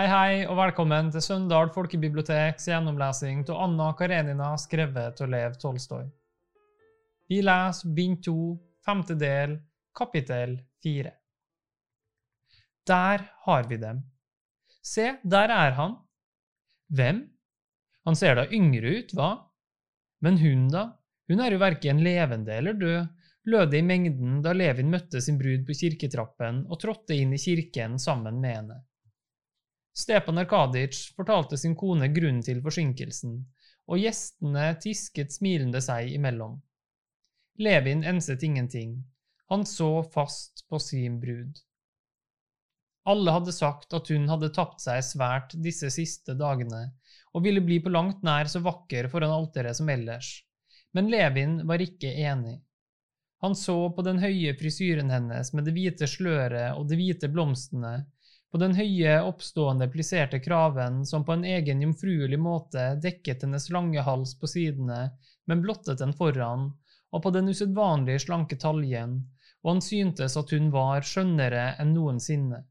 Hei, hei, og velkommen til Søndal folkebiblioteks gjennomlesing av Anna Karenina skrevet av Lev Tolstoy. Vi leser bind to, femte del, kapittel fire. Der har vi dem. Se, der er han. Hvem? Han ser da yngre ut, hva? Men hun, da? Hun er jo verken levende eller død, lød det i mengden da Levin møtte sin brud på kirketrappen og trådte inn i kirken sammen med henne. Stepan Arkaditsj fortalte sin kone grunnen til forsinkelsen, og gjestene tisket smilende seg imellom. Levin enset ingenting, han så fast på sin brud. Alle hadde sagt at hun hadde tapt seg svært disse siste dagene, og ville bli på langt nær så vakker foran alteret som ellers, men Levin var ikke enig. Han så på den høye frisyren hennes med det hvite sløret og de hvite blomstene, på den høye, oppstående, plisserte kraven som på en egen jomfruelig måte dekket hennes lange hals på sidene, men blottet den foran, og på den usedvanlig slanke taljen, og han syntes at hun var skjønnere enn noensinne.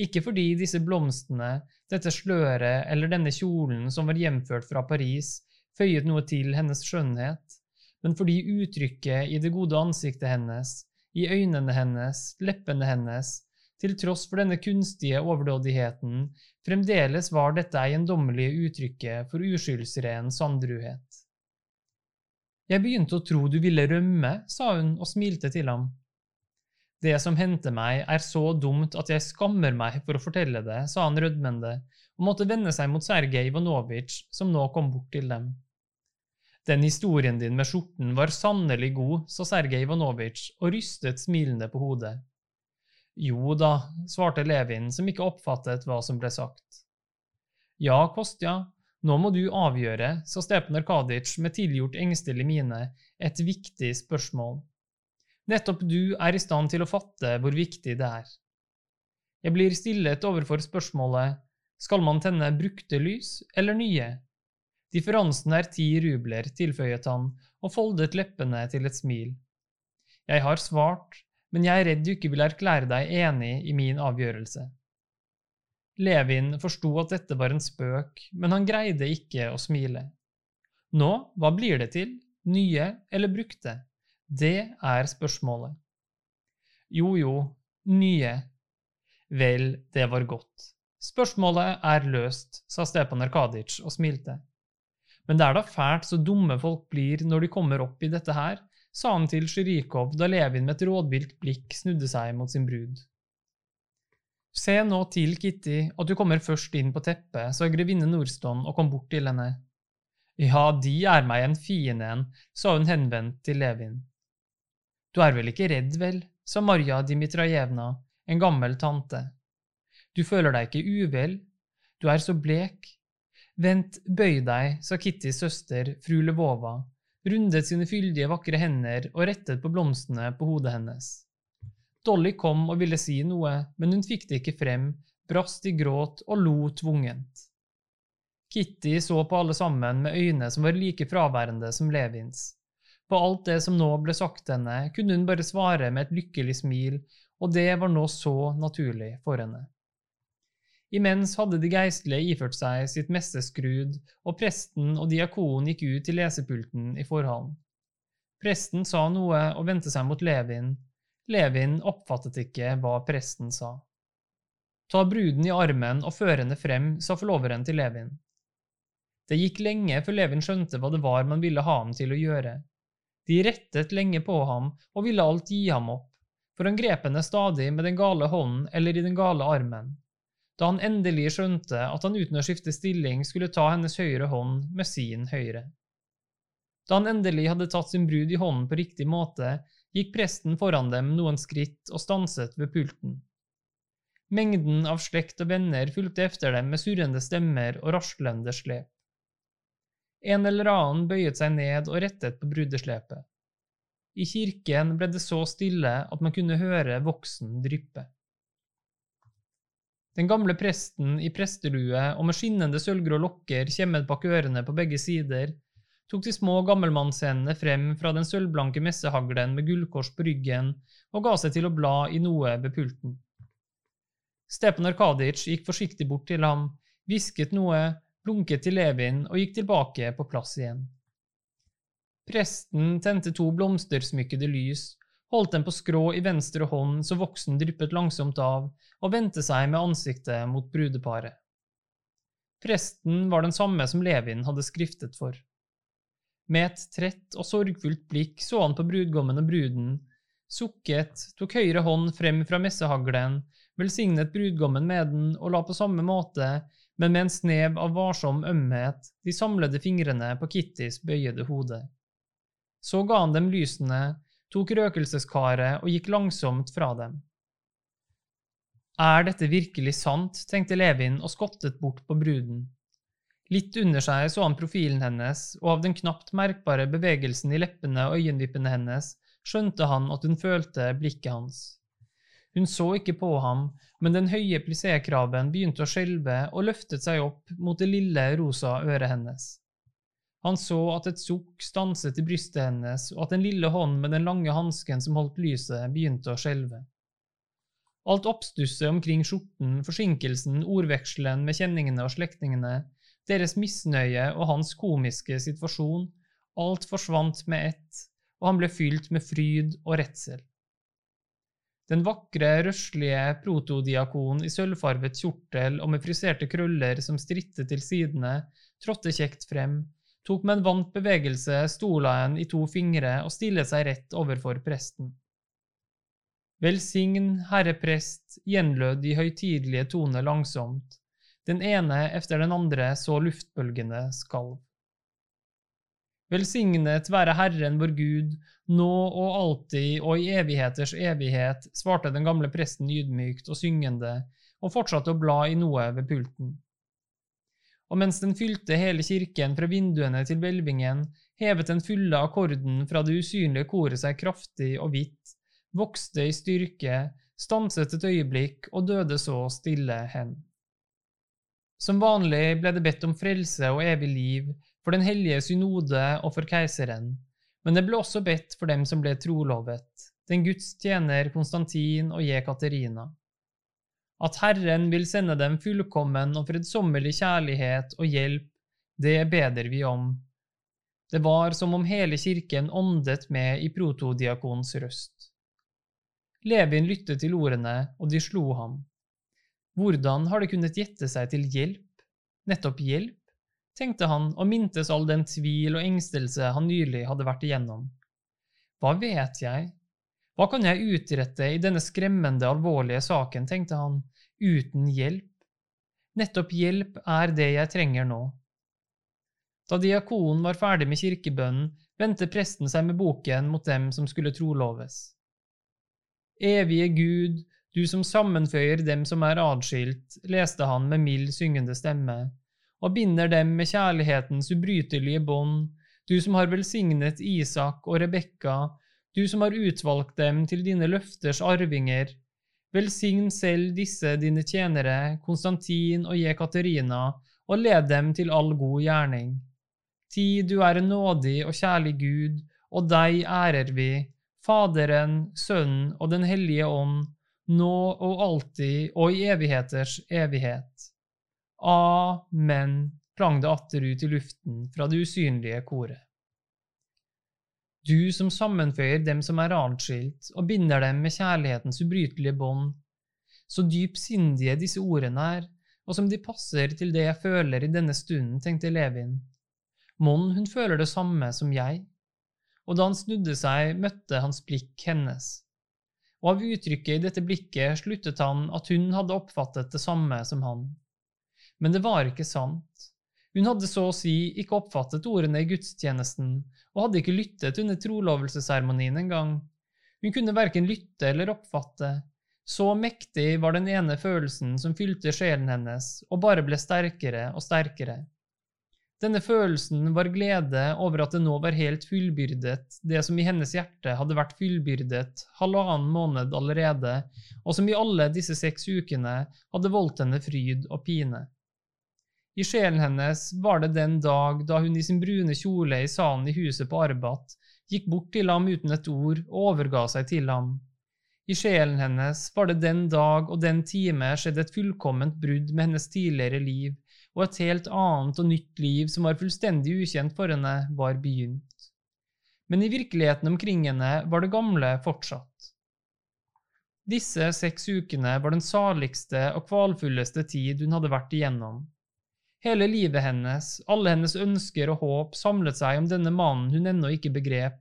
Ikke fordi disse blomstene, dette sløret eller denne kjolen som var hjemført fra Paris, føyet noe til hennes skjønnhet, men fordi uttrykket i det gode ansiktet hennes, i øynene hennes, leppene hennes, til tross for denne kunstige overdådigheten, fremdeles var dette eiendommelige uttrykket for uskyldsren sandruhet. Jeg begynte å tro du ville rømme, sa hun og smilte til ham. Det som hendte meg, er så dumt at jeg skammer meg for å fortelle det, sa han rødmende, og måtte vende seg mot Sergej Ivanovitsj, som nå kom bort til dem. Den historien din med skjorten var sannelig god, sa Sergej Ivanovitsj og rystet smilende på hodet. Jo da, svarte Levin, som ikke oppfattet hva som ble sagt. Ja, Kostja, nå må du avgjøre, sa Stepan Kadic med tilgjort engstelig mine, et viktig spørsmål. Nettopp du er i stand til å fatte hvor viktig det er. Jeg blir stillet overfor spørsmålet skal man tenne brukte lys eller nye? Differansen er ti rubler, tilføyet han og foldet leppene til et smil. Jeg har svart men jeg er redd du ikke vil erklære deg enig i min avgjørelse. Levin forsto at dette var en spøk, men han greide ikke å smile. Nå, hva blir det til, nye eller brukte? Det er spørsmålet. Jo, jo, nye. Vel, det var godt. Spørsmålet er løst, sa Stepan Arkadic og smilte. Men det er da fælt så dumme folk blir når de kommer opp i dette her, sa han til Sjirikov da Levin med et rådvilt blikk snudde seg mot sin brud. Se nå til, Kitty, at du kommer først inn på teppet, sa grevinne Nordstånd og kom bort til henne. Ja, de er meg en fiende en, sa hun henvendt til Levin. Du er vel ikke redd, vel, sa Marja Dimitrajevna, en gammel tante. Du føler deg ikke uvel, du er så blek. Vent, bøy deg, sa Kittys søster, fru Lvova, rundet sine fyldige, vakre hender og rettet på blomstene på hodet hennes. Dolly kom og ville si noe, men hun fikk det ikke frem, brast i gråt og lo tvungent. Kitty så på alle sammen med øyne som var like fraværende som Levins. På alt det som nå ble sagt henne, kunne hun bare svare med et lykkelig smil, og det var nå så naturlig for henne. Imens hadde de geistlige iført seg sitt messeskrud, og presten og diakonen gikk ut til lesepulten i forhallen. Presten sa noe og vendte seg mot Levin. Levin oppfattet ikke hva presten sa. Ta bruden i armen og før henne frem, sa forloveren til Levin. Det gikk lenge før Levin skjønte hva det var man ville ha ham til å gjøre. De rettet lenge på ham og ville alt gi ham opp, for han grep henne stadig med den gale hånden eller i den gale armen da han endelig skjønte at han uten å skifte stilling skulle ta hennes høyre hånd med sin høyre. Da han endelig hadde tatt sin brud i hånden på riktig måte, gikk presten foran dem noen skritt og stanset ved pulten. Mengden av slekt og venner fulgte efter dem med surrende stemmer og raslende slep. En eller annen bøyet seg ned og rettet på brudeslepet. I kirken ble det så stille at man kunne høre voksen dryppe. Den gamle presten i prestelue og med skinnende sølvgrå lokker kjemmet bak ørene på begge sider, tok de små gammelmannshendene frem fra den sølvblanke messehaglen med gullkors på ryggen og ga seg til å bla i noe ved pulten. Stepan Arkadic gikk forsiktig bort til ham, hvisket noe, blunket til Levin og gikk tilbake på plass igjen. Presten tente to blomstersmykkede lys, holdt den på skrå i venstre hånd så voksen dryppet langsomt av, og vendte seg med ansiktet mot brudeparet. Presten var den samme som Levin hadde skriftet for. Med et trett og sorgfullt blikk så han på brudgommen og bruden, sukket, tok høyre hånd frem fra messehaglen, velsignet brudgommen med den og la på samme måte, men med en snev av varsom ømhet, de samlede fingrene på Kittys bøyede hode. Så ga han dem lysene, tok røkelseskaret og gikk langsomt fra dem. Er dette virkelig sant, tenkte Levin og skottet bort på bruden. Litt under seg så han profilen hennes, og av den knapt merkbare bevegelsen i leppene og øyenvippene hennes skjønte han at hun følte blikket hans. Hun så ikke på ham, men den høye plissékraven begynte å skjelve og løftet seg opp mot det lille, rosa øret hennes. Han så at et sukk stanset i brystet hennes, og at den lille hånden med den lange hansken som holdt lyset, begynte å skjelve. Alt oppstusset omkring skjorten, forsinkelsen, ordvekselen med kjenningene og slektningene, deres misnøye og hans komiske situasjon, alt forsvant med ett, og han ble fylt med fryd og redsel. Den vakre, røslige protodiakon i sølvfarvet kjortel og med friserte krøller som strittet til sidene, trådte kjekt frem, tok med en vant bevegelse stolaen i to fingre og stillet seg rett overfor presten. Velsign, herre prest, gjenlød de høytidelige toner langsomt, den ene efter den andre så luftbølgene skalv. Velsignet være Herren vår Gud, nå og alltid og i evigheters evighet, svarte den gamle presten ydmykt og syngende, og fortsatte å bla i noe ved pulten. Og mens den fylte hele kirken fra vinduene til hvelvingen, hevet den fulle akkorden fra det usynlige koret seg kraftig og hvitt, vokste i styrke, stanset et øyeblikk og døde så stille hen. Som vanlig ble det bedt om frelse og evig liv, for Den hellige synode og for keiseren, men det ble også bedt for dem som ble trolovet, den Guds tjener Konstantin og je Katerina. At Herren vil sende dem fullkommen og fredsommelig kjærlighet og hjelp, det beder vi om. Det var som om hele kirken åndet med i protodiakons røst. Levin lyttet til ordene, og de slo ham. Hvordan har det kunnet gjette seg til hjelp, nettopp hjelp? tenkte han og mintes all den tvil og engstelse han nylig hadde vært igjennom. Hva vet jeg? Hva kan jeg utrette i denne skremmende, alvorlige saken, tenkte han, uten hjelp? Nettopp hjelp er det jeg trenger nå. Da diakonen var ferdig med kirkebønnen, vendte presten seg med boken mot dem som skulle troloves. Evige Gud, du som sammenføyer dem som er adskilt, leste han med mild, syngende stemme og binder dem med kjærlighetens ubrytelige bånd, du som har velsignet Isak og Rebekka, du som har utvalgt dem til dine løfters arvinger. Velsign selv disse dine tjenere, Konstantin og Jekaterina, og led dem til all god gjerning. Ti du er en nådig og kjærlig Gud, og deg ærer vi, Faderen, Sønnen og Den hellige ånd, nå og alltid og i evigheters evighet. Amen, klang det atter ut i luften fra det usynlige koret. Du som sammenføyer dem som er atskilt, og binder dem med kjærlighetens ubrytelige bånd, så dypsindige disse ordene er, og som de passer til det jeg føler i denne stunden, tenkte Levin. Mon hun føler det samme som jeg? Og da han snudde seg, møtte hans blikk hennes. Og av uttrykket i dette blikket sluttet han at hun hadde oppfattet det samme som han men det var ikke sant. Hun hadde så å si ikke oppfattet ordene i gudstjenesten, og hadde ikke lyttet under trolovelsesseremonien engang. Hun kunne verken lytte eller oppfatte. Så mektig var den ene følelsen som fylte sjelen hennes, og bare ble sterkere og sterkere. Denne følelsen var glede over at det nå var helt fullbyrdet, det som i hennes hjerte hadde vært fullbyrdet halvannen måned allerede, og som i alle disse seks ukene hadde voldt henne fryd og pine. I sjelen hennes var det den dag da hun i sin brune kjole i salen i huset på Arbat gikk bort til ham uten et ord og overga seg til ham. I sjelen hennes var det den dag og den time skjedd et fullkomment brudd med hennes tidligere liv, og et helt annet og nytt liv som var fullstendig ukjent for henne, var begynt. Men i virkeligheten omkring henne var det gamle fortsatt. Disse seks ukene var den saligste og kvalfulleste tid hun hadde vært igjennom. Hele livet hennes, alle hennes ønsker og håp samlet seg om denne mannen hun ennå ikke begrep,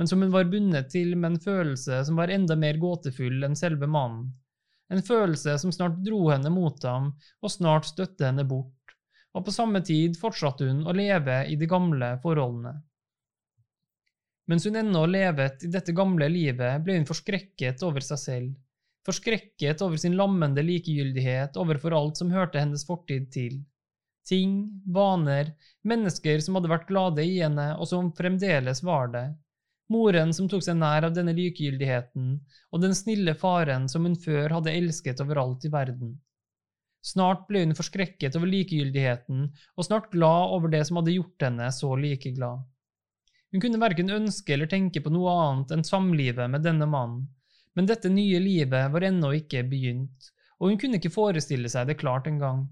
men som hun var bundet til med en følelse som var enda mer gåtefull enn selve mannen. En følelse som snart dro henne mot ham, og snart støtte henne bort, og på samme tid fortsatte hun å leve i de gamle forholdene. Mens hun ennå levet i dette gamle livet, ble hun forskrekket over seg selv, forskrekket over sin lammende likegyldighet overfor alt som hørte hennes fortid til. Ting, vaner, mennesker som hadde vært glade i henne, og som fremdeles var det, moren som tok seg nær av denne likegyldigheten, og den snille faren som hun før hadde elsket overalt i verden. Snart ble hun forskrekket over likegyldigheten, og snart glad over det som hadde gjort henne så likeglad. Hun kunne verken ønske eller tenke på noe annet enn samlivet med denne mannen, men dette nye livet var ennå ikke begynt, og hun kunne ikke forestille seg det klart engang.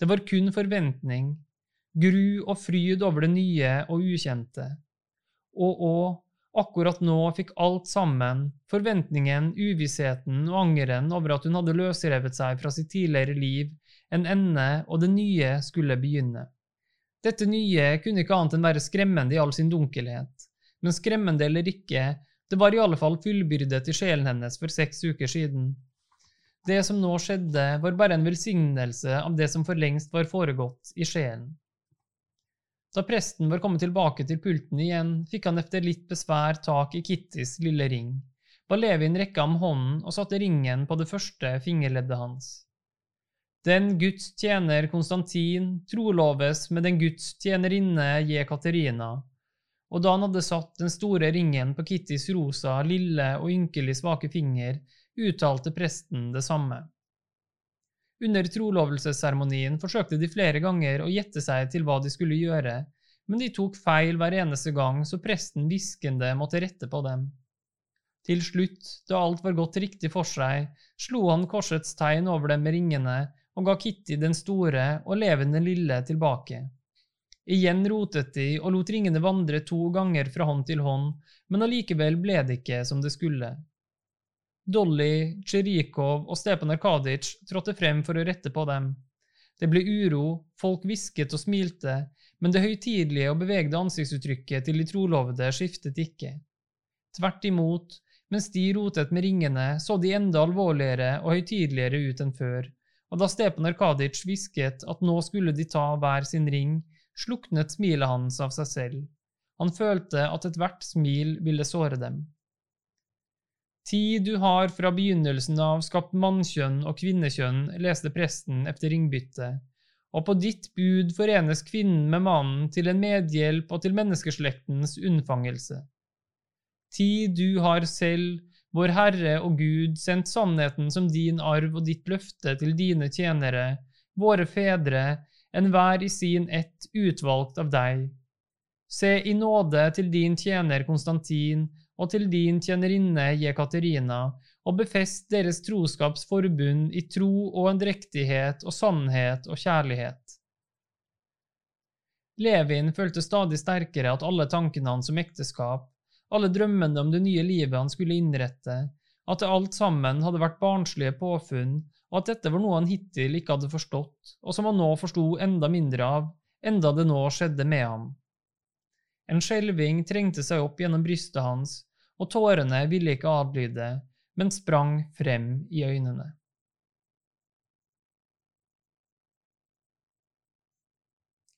Det var kun forventning, gru og fryd over det nye og ukjente. Og å, Akkurat nå fikk alt sammen, forventningen, uvissheten og angeren over at hun hadde løsrevet seg fra sitt tidligere liv, en ende, og det nye skulle begynne. Dette nye kunne ikke annet enn være skremmende i all sin dunkelhet, men skremmende eller ikke, det var i alle fall fullbyrdet i sjelen hennes for seks uker siden. Det som nå skjedde, var bare en velsignelse av det som for lengst var foregått i Skien. Da presten var kommet tilbake til pulten igjen, fikk han efter litt besvær tak i Kittys lille ring. Balevin rekka ham hånden og satte ringen på det første fingerleddet hans. Den Guds tjener Konstantin troloves med den Guds tjenerinne Jekaterina, og da han hadde satt den store ringen på Kittys rosa, lille og ynkelig svake finger, uttalte presten det samme. Under trolovelsesseremonien forsøkte de flere ganger å gjette seg til hva de skulle gjøre, men de tok feil hver eneste gang, så presten hviskende måtte rette på dem. Til slutt, da alt var gått riktig for seg, slo han korsets tegn over dem med ringene og ga Kitty den store og levende lille tilbake. Igjen rotet de og lot ringene vandre to ganger fra hånd til hånd, men allikevel ble det ikke som det skulle. Dolly, Tsjerikov og Stepan Arkadic trådte frem for å rette på dem. Det ble uro, folk hvisket og smilte, men det høytidelige og bevegde ansiktsuttrykket til de trolovede skiftet ikke. Tvert imot, mens de rotet med ringene, så de enda alvorligere og høytideligere ut enn før, og da Stepan Arkadic hvisket at nå skulle de ta hver sin ring, sluknet smilet hans av seg selv. Han følte at ethvert smil ville såre dem. Tid du har fra begynnelsen av skapt mannkjønn og kvinnekjønn, leste presten efter ringbyttet, og på ditt bud forenes kvinnen med mannen til en medhjelp og til menneskeslektens unnfangelse. Tid du har selv, vår Herre og Gud, sendt sannheten som din arv og ditt løfte til dine tjenere, våre fedre, enhver i sin ett utvalgt av deg. Se i nåde til din tjener Konstantin og til din tjenerinne Jekaterina, og befest deres troskapsforbund i tro og endrektighet og sannhet og kjærlighet. Levin følte stadig sterkere at alle tankene hans om ekteskap, alle drømmene om det nye livet han skulle innrette, at det alt sammen hadde vært barnslige påfunn, og at dette var noe han hittil ikke hadde forstått, og som han nå forsto enda mindre av, enda det nå skjedde med ham. En skjelving trengte seg opp gjennom brystet hans, og tårene ville ikke adlyde, men sprang frem i øynene.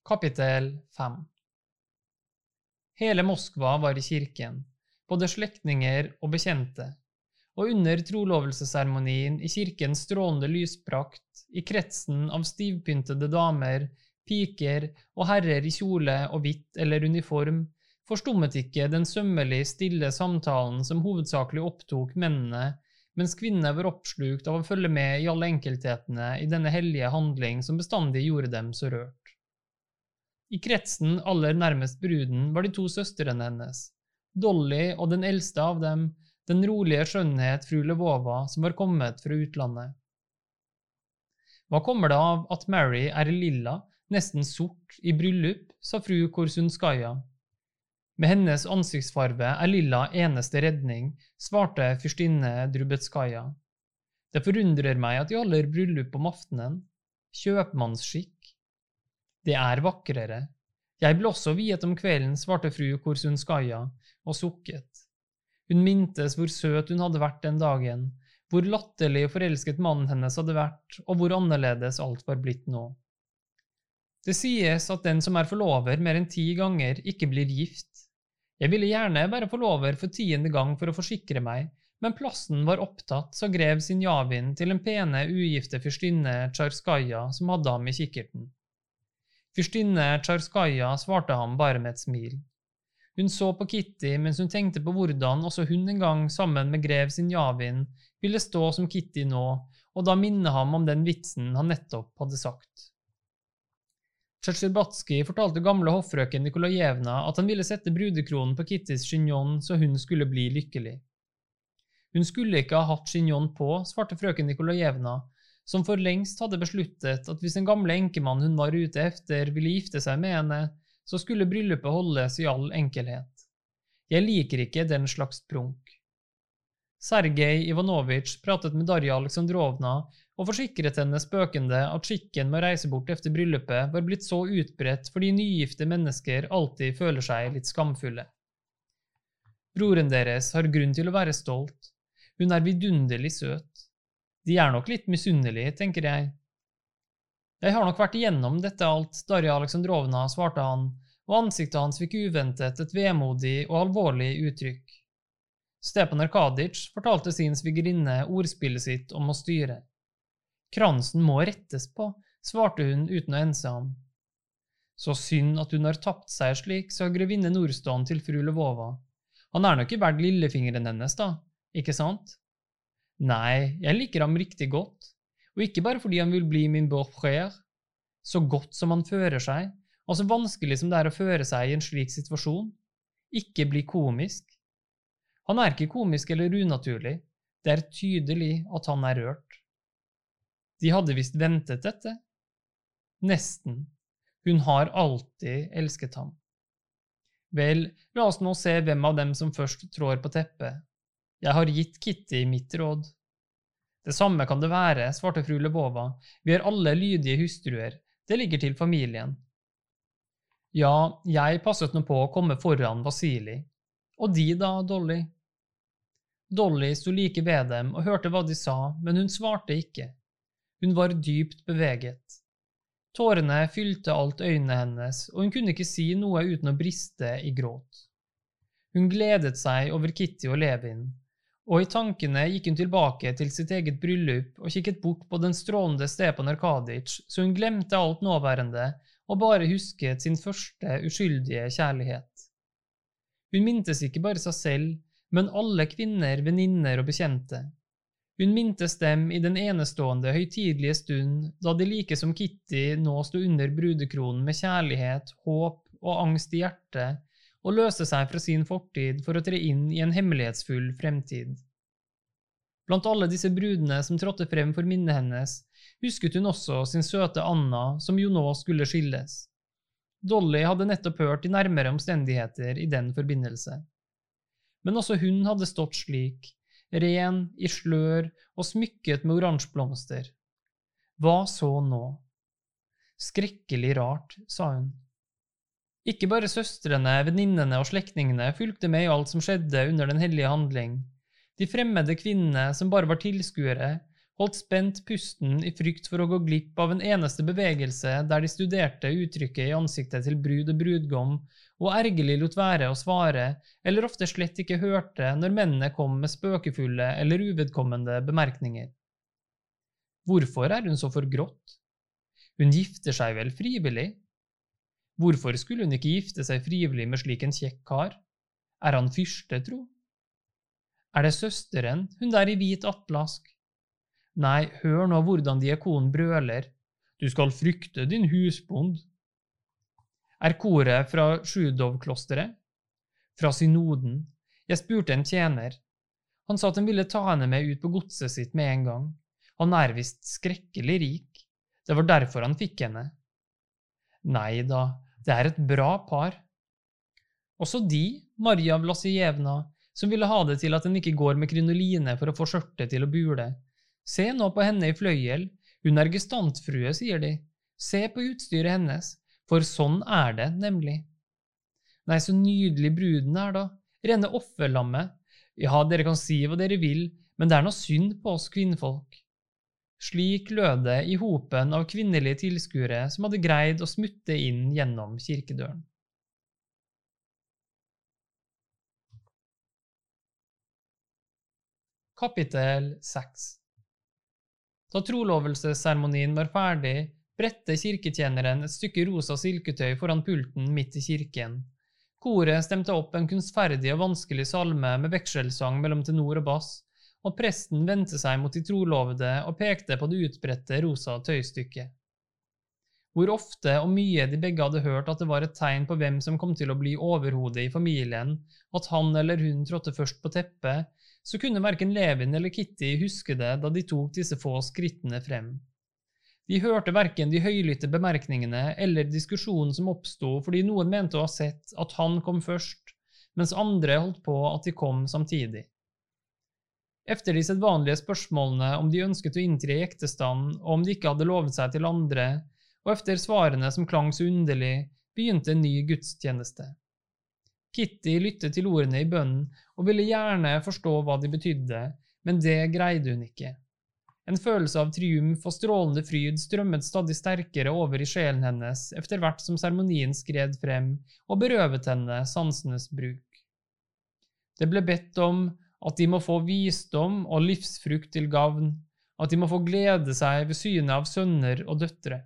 Kapittel 5 Hele Moskva var i kirken, både slektninger og bekjente, og under trolovelsesseremonien i kirkens strålende lysprakt, i kretsen av stivpyntede damer, piker og herrer i kjole og hvitt eller uniform, forstummet ikke den sømmelig stille samtalen som hovedsakelig opptok mennene, mens kvinnene var oppslukt av å følge med i alle enkelthetene i denne hellige handling som bestandig gjorde dem så rørt. I kretsen aller nærmest bruden var de to søstrene hennes, Dolly og den eldste av dem, den rolige skjønnhet fru Levova som var kommet fra utlandet. Hva kommer det av at Mary er lilla, nesten sort, i bryllup, sa fru Korsunskaja. Med hennes ansiktsfarve er lilla eneste redning, svarte fyrstinne Drubetskaja. Det forundrer meg at de holder bryllup om aftenen. Kjøpmannsskikk. Det er vakrere. Jeg ble også viet om kvelden, svarte fru Korsunskaja og sukket. Hun mintes hvor søt hun hadde vært den dagen, hvor latterlig forelsket mannen hennes hadde vært, og hvor annerledes alt var blitt nå. Det sies at den som er forlover mer enn ti ganger, ikke blir gift. Jeg ville gjerne være forlover for tiende gang for å forsikre meg, men plassen var opptatt, sa grev Sinjavin til den pene, ugifte fyrstinne Tsjarskaja som hadde ham i kikkerten. Fyrstinne Tsjarskaja svarte ham bare med et smil. Hun så på Kitty mens hun tenkte på hvordan også hun en gang sammen med grev Sinjavin ville stå som Kitty nå, og da minne ham om den vitsen han nettopp hadde sagt. Tsjetsjerbatskij fortalte gamle hoffrøken Nikolajevna at han ville sette brudekronen på Kittys chignon så hun skulle bli lykkelig. Hun skulle ikke ha hatt chignon på, svarte frøken Nikolajevna, som for lengst hadde besluttet at hvis den gamle enkemann hun var ute efter, ville gifte seg med henne, så skulle bryllupet holdes i all enkelhet. Jeg liker ikke den slags prunk. Sergej Ivanovitsj pratet med Darja Aleksandrovna og forsikret henne spøkende at skikken med å reise bort etter bryllupet var blitt så utbredt fordi nygifte mennesker alltid føler seg litt skamfulle. Broren deres har grunn til å være stolt, hun er vidunderlig søt. De er nok litt misunnelige, tenker jeg. Jeg har nok vært igjennom dette alt, Darja Aleksandrovna, svarte han, og ansiktet hans fikk uventet et vemodig og alvorlig uttrykk. Stepan Arkadic fortalte sin svigerinne ordspillet sitt om å styre. Kransen må rettes på, svarte hun uten å ense ham. Så synd at hun har tapt seg slik, sa grevinne Nordståen til fru Lvova. Han er nok ikke verdt lillefingeren hennes, da, ikke sant? Nei, jeg liker ham riktig godt, og ikke bare fordi han vil bli min beau-frère. Så godt som han fører seg, og så vanskelig som det er å føre seg i en slik situasjon. Ikke bli komisk. Han er ikke komisk eller unaturlig, det er tydelig at han er rørt. De hadde visst ventet dette. Nesten. Hun har alltid elsket ham. Vel, la oss nå se hvem av dem som først trår på teppet. Jeg har gitt Kitty mitt råd. Det samme kan det være, svarte fru Lebova, vi er alle lydige hustruer, det ligger til familien. Ja, jeg passet nå på å komme foran Vasili. Og de da, Dolly? Dolly sto like ved dem og hørte hva de sa, men hun svarte ikke. Hun var dypt beveget. Tårene fylte alt øynene hennes, og hun kunne ikke si noe uten å briste i gråt. Hun gledet seg over Kitty og Levin, og i tankene gikk hun tilbake til sitt eget bryllup og kikket bort på den strålende Stepan Arkadic, så hun glemte alt nåværende og bare husket sin første uskyldige kjærlighet. Hun mintes ikke bare seg selv, men alle kvinner, venninner og bekjente. Hun mintes dem i den enestående høytidelige stund da de like som Kitty nå sto under brudekronen med kjærlighet, håp og angst i hjertet, og løse seg fra sin fortid for å tre inn i en hemmelighetsfull fremtid. Blant alle disse brudene som trådte frem for minnet hennes, husket hun også sin søte Anna, som jo nå skulle skilles. Dolly hadde nettopp hørt de nærmere omstendigheter i den forbindelse. Men også hun hadde stått slik, ren, i slør og smykket med oransjeblomster. Hva så nå? Skrekkelig rart, sa hun. Ikke bare søstrene, venninnene og slektningene fulgte med i alt som skjedde under den hellige handling. De fremmede kvinnene som bare var tilskuere, holdt spent pusten i frykt for å gå glipp av en eneste bevegelse der de studerte uttrykket i ansiktet til brud og brudgom, og ergerlig lot være å svare, eller ofte slett ikke hørte når mennene kom med spøkefulle eller uvedkommende bemerkninger. Hvorfor er hun så forgrått? Hun gifter seg vel frivillig? Hvorfor skulle hun ikke gifte seg frivillig med slik en kjekk kar? Er han fyrste, tro? Er det søsteren, hun der i hvit atlask? Nei, hør nå hvordan diakonen brøler. Du skal frykte din husbond. Er koret fra Sjudov-klosteret? Fra synoden. Jeg spurte en tjener. Han sa at han ville ta henne med ut på godset sitt med en gang. Han er visst skrekkelig rik. Det var derfor han fikk henne. Nei da, det er et bra par. Også de, Marja Vlasijevna, som ville ha det til at en ikke går med krinoline for å få skjørtet til å bule. Se nå på henne i fløyel, hun er gestantfrue, sier de. Se på utstyret hennes, for sånn er det nemlig. Nei, så nydelig bruden er da, rene offerlammet. Ja, dere kan si hva dere vil, men det er noe synd på oss kvinnfolk. Slik lød det i hopen av kvinnelige tilskuere som hadde greid å smutte inn gjennom kirkedøren. Kapittel 6 Da trolovelsesseremonien var ferdig, bredte kirketjeneren et stykke rosa silketøy foran pulten midt i kirken. Koret stemte opp en kunstferdig og vanskelig salme med vekselsang mellom tenor og bass, og presten vendte seg mot de trolovede og pekte på det utbredte rosa tøystykket. Hvor ofte og mye de begge hadde hørt at det var et tegn på hvem som kom til å bli overhodet i familien, at han eller hun trådte først på teppet, så kunne verken Levin eller Kitty huske det da de tok disse få skrittene frem. De hørte verken de høylytte bemerkningene eller diskusjonen som oppsto fordi noen mente å ha sett at han kom først, mens andre holdt på at de kom samtidig. Efter de sedvanlige spørsmålene om de ønsket å inntre i ektestand, og om de ikke hadde lovet seg til andre, og efter svarene som klang så underlig, begynte en ny gudstjeneste. Kitty lyttet til ordene i bønnen og ville gjerne forstå hva de betydde, men det greide hun ikke. En følelse av triumf og strålende fryd strømmet stadig sterkere over i sjelen hennes etter hvert som seremonien skred frem og berøvet henne sansenes bruk. Det ble bedt om at de må få visdom og livsfrukt til gavn, at de må få glede seg ved synet av sønner og døtre.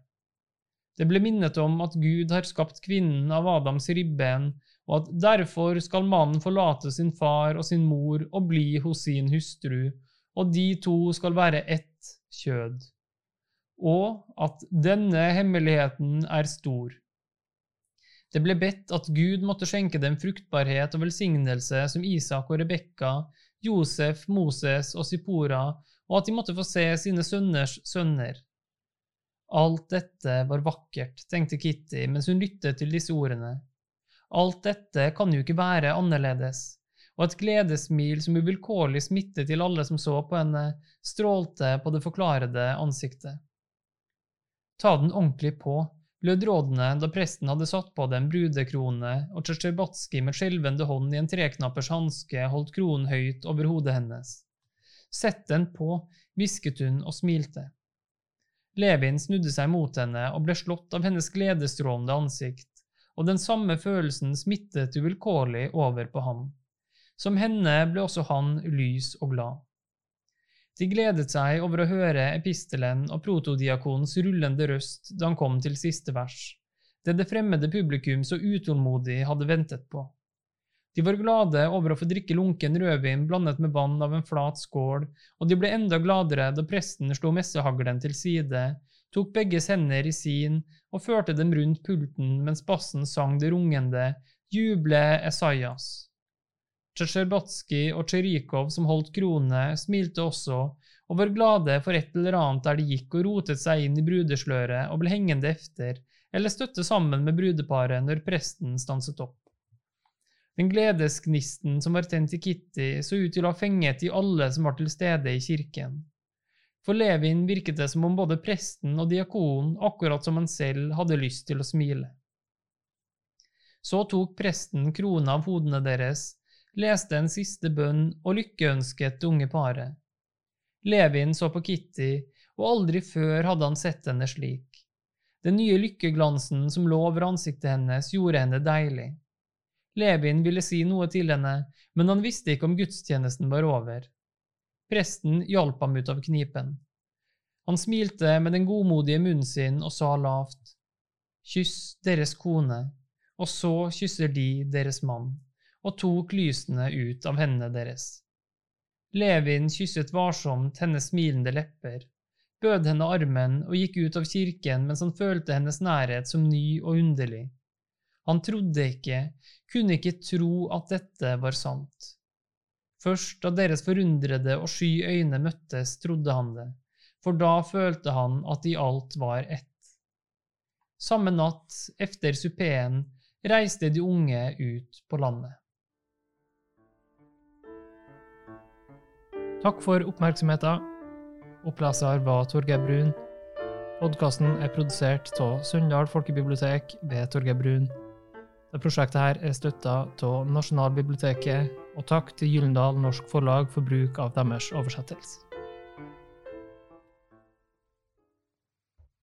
Det ble minnet om at Gud har skapt kvinnen av Adams ribben og at derfor skal mannen forlate sin far og sin mor og bli hos sin hustru, og de to skal være ett kjød, og at denne hemmeligheten er stor. Det ble bedt at Gud måtte skjenke dem fruktbarhet og velsignelse som Isak og Rebekka, Josef, Moses og Sipora, og at de måtte få se sine sønners sønner. Alt dette var vakkert, tenkte Kitty mens hun lyttet til disse ordene. Alt dette kan jo ikke være annerledes, og et gledessmil som uvilkårlig smittet til alle som så på henne, strålte på det forklarede ansiktet. Ta den ordentlig på, lød rådene da presten hadde satt på dem brudekrone og Tsjetsjerbatskij med skjelvende hånd i en treknappers hanske holdt kronen høyt over hodet hennes. Sett den på, hvisket hun og smilte. Levin snudde seg mot henne og ble slått av hennes gledesstrålende ansikt og den samme følelsen smittet uvilkårlig over på ham. Som henne ble også han lys og glad. De gledet seg over å høre epistelen og protodiakonens rullende røst da han kom til siste vers, det det fremmede publikum så utålmodig hadde ventet på. De var glade over å få drikke lunken rødvin blandet med vann av en flat skål, og de ble enda gladere da presten slo messehaglen til side tok begges hender i sin og førte dem rundt pulten mens bassen sang det rungende Juble Esaias. Tsjesjerbatskij og Tsjerikov, som holdt kronene, smilte også og var glade for et eller annet der de gikk og rotet seg inn i brudesløret og ble hengende efter, eller støtte sammen med brudeparet når presten stanset opp. Den gledesgnisten som var tent i Kitty, så ut til å ha fenget i alle som var til stede i kirken. For Levin virket det som om både presten og diakonen, akkurat som han selv, hadde lyst til å smile. Så tok presten krona av hodene deres, leste en siste bønn og lykkeønsket det unge paret. Levin så på Kitty, og aldri før hadde han sett henne slik. Den nye lykkeglansen som lå over ansiktet hennes, gjorde henne deilig. Levin ville si noe til henne, men han visste ikke om gudstjenesten var over. Presten hjalp ham ut av knipen. Han smilte med den godmodige munnen sin og sa lavt, Kyss deres kone, og så kysser de deres mann, og tok lysene ut av hendene deres. Levin kysset varsomt hennes smilende lepper, bød henne armen og gikk ut av kirken mens han følte hennes nærhet som ny og underlig. Han trodde ikke, kunne ikke tro at dette var sant. Først da deres forundrede og sky øyne møttes, trodde han det, for da følte han at de alt var ett. Samme natt, efter supeen, reiste de unge ut på landet. Takk for oppmerksomheten. Oppleser var Torgeir Brun. Podkasten er produsert av Sunndal folkebibliotek ved Torgeir Brun. Det prosjektet her er støtta av Nasjonalbiblioteket, og takk til Gyllendal Norsk Forlag for bruk av deres oversettelse.